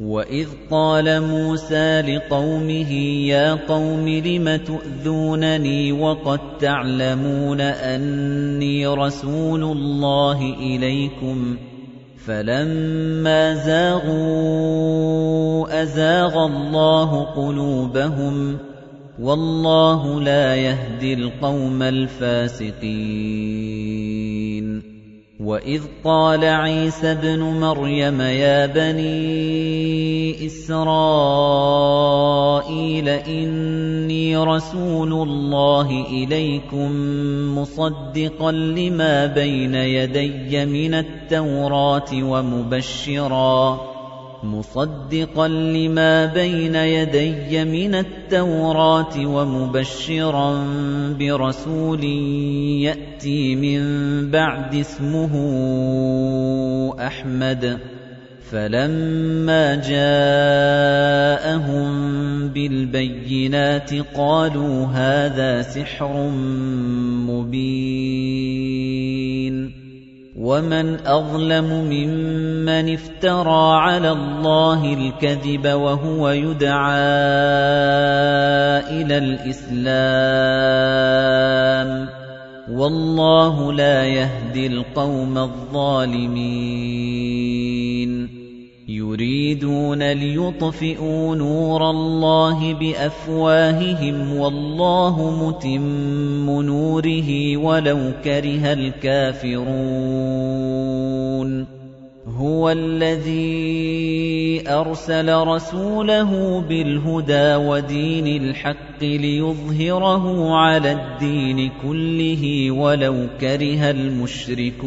وَإِذْ قَالَ مُوسَىٰ لِقَوْمِهِ يَا قَوْمِ لِمَ تُؤْذُونَنِي وَقَد تَّعْلَمُونَ أَنِّي رَسُولُ اللَّهِ إِلَيْكُمْ ۖ فَلَمَّا زَاغُوا أَزَاغَ اللَّهُ قُلُوبَهُمْ ۚ وَاللَّهُ لَا يَهْدِي الْقَوْمَ الْفَاسِقِينَ وَإِذْ قَالَ عِيسَى ابْنُ مَرْيَمَ يَا بَنِي إِسْرَائِيلَ إِنِّي رَسُولُ اللَّهِ إِلَيْكُم مُّصَدِّقًا لِّمَا بَيْنَ يَدَيَّ مِنَ التَّوْرَاةِ وَمُبَشِّرًا مُصَدِّقًا لِّمَا بَيْنَ يَدَيَّ مِنَ التَّوْرَاةِ وَمُبَشِّرًا بِرَسُولٍ يَأْتِي مِن بَعْدِ اسْمُهُ أَحْمَدُ. فَلَمَّا جَاءَهُم بِالْبَيِّنَاتِ قَالُوا هَٰذَا سِحْرٌ وَمَنْ أَظْلَمُ مِمَّنِ افْتَرَىٰ عَلَى اللَّهِ الْكَذِبَ وَهُوَ يُدْعَىٰ إِلَى الْإِسْلَامِ ۚ وَاللَّهُ لَا يَهْدِي الْقَوْمَ الظَّالِمِينَ يُرِيدُونَ لِيُطْفِئُوا نُورَ اللَّهِ بِأَفْوَاهِهِمْ وَاللَّهُ مُتِمُّ نُورِهِ وَلَوْ كَرِهَ الْكَافِرُونَ. هُوَ الَّذِي أَرْسَلَ رَسُولَهُ بِالْهُدَىٰ وَدِينِ الْحَقِّ لِيُظْهِرَهُ عَلَى الدِّينِ كُلِّهِ وَلَوْ كَرِهَ الْمُشْرِكُونَ.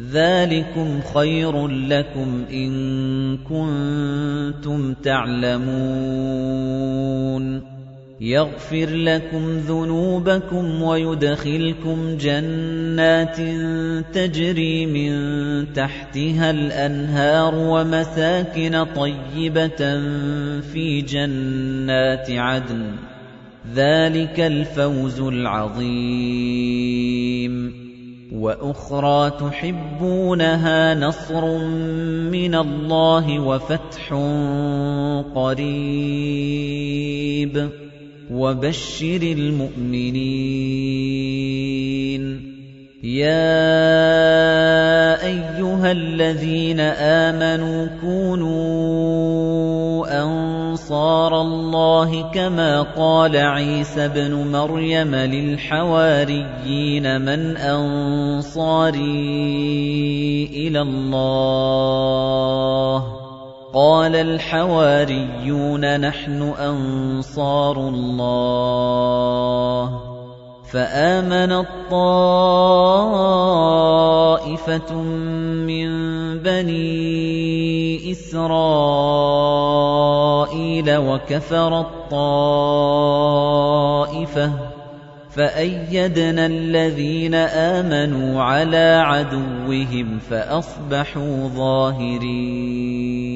ذَٰلِكُمْ خَيْرٌ لَّكُمْ إِن كُنتُمْ تَعْلَمُونَ يَغْفِرْ لَكُمْ ذُنُوبَكُمْ وَيُدْخِلْكُمْ جَنَّاتٍ تَجْرِي مِن تَحْتِهَا الْأَنْهَارُ وَمَسَاكِنَ طَيِّبَةً فِي جَنَّاتِ عَدْنٍ ۚ ذَٰلِكَ الْفَوْزُ الْعَظِيمُ وَأُخْرَىٰ تُحِبُّونَهَا نَصْرٌ مِّنَ اللَّهِ وَفَتْحٌ قَرِيبٌ. وَبَشِّرِ الْمُؤْمِنِينَ. يَا أَيُّهَا الَّذِينَ آمَنُوا أَنصَارَ اللَّهِ كَمَا قَالَ عِيسَى ابْنُ مَرْيَمَ لِلْحَوَارِيِّينَ مَنْ أَنصَارِي إِلَى اللَّهِ ۖ. قَالَ الْحَوَارِيُّونَ نَحْنُ أَنصَارُ اللَّهِ ۖ. فَآمَنَت طَّائِفَةٌ مِّن بَنِي إِسْرَائِيلَ وَكَفَرَت طَّائِفَةٌ فَأَيَّدْنَا الَّذِينَ آمَنُوا عَلَىٰ عَدُوِّهِمْ فَأَصْبَحُوا ظَاهِرِينَ.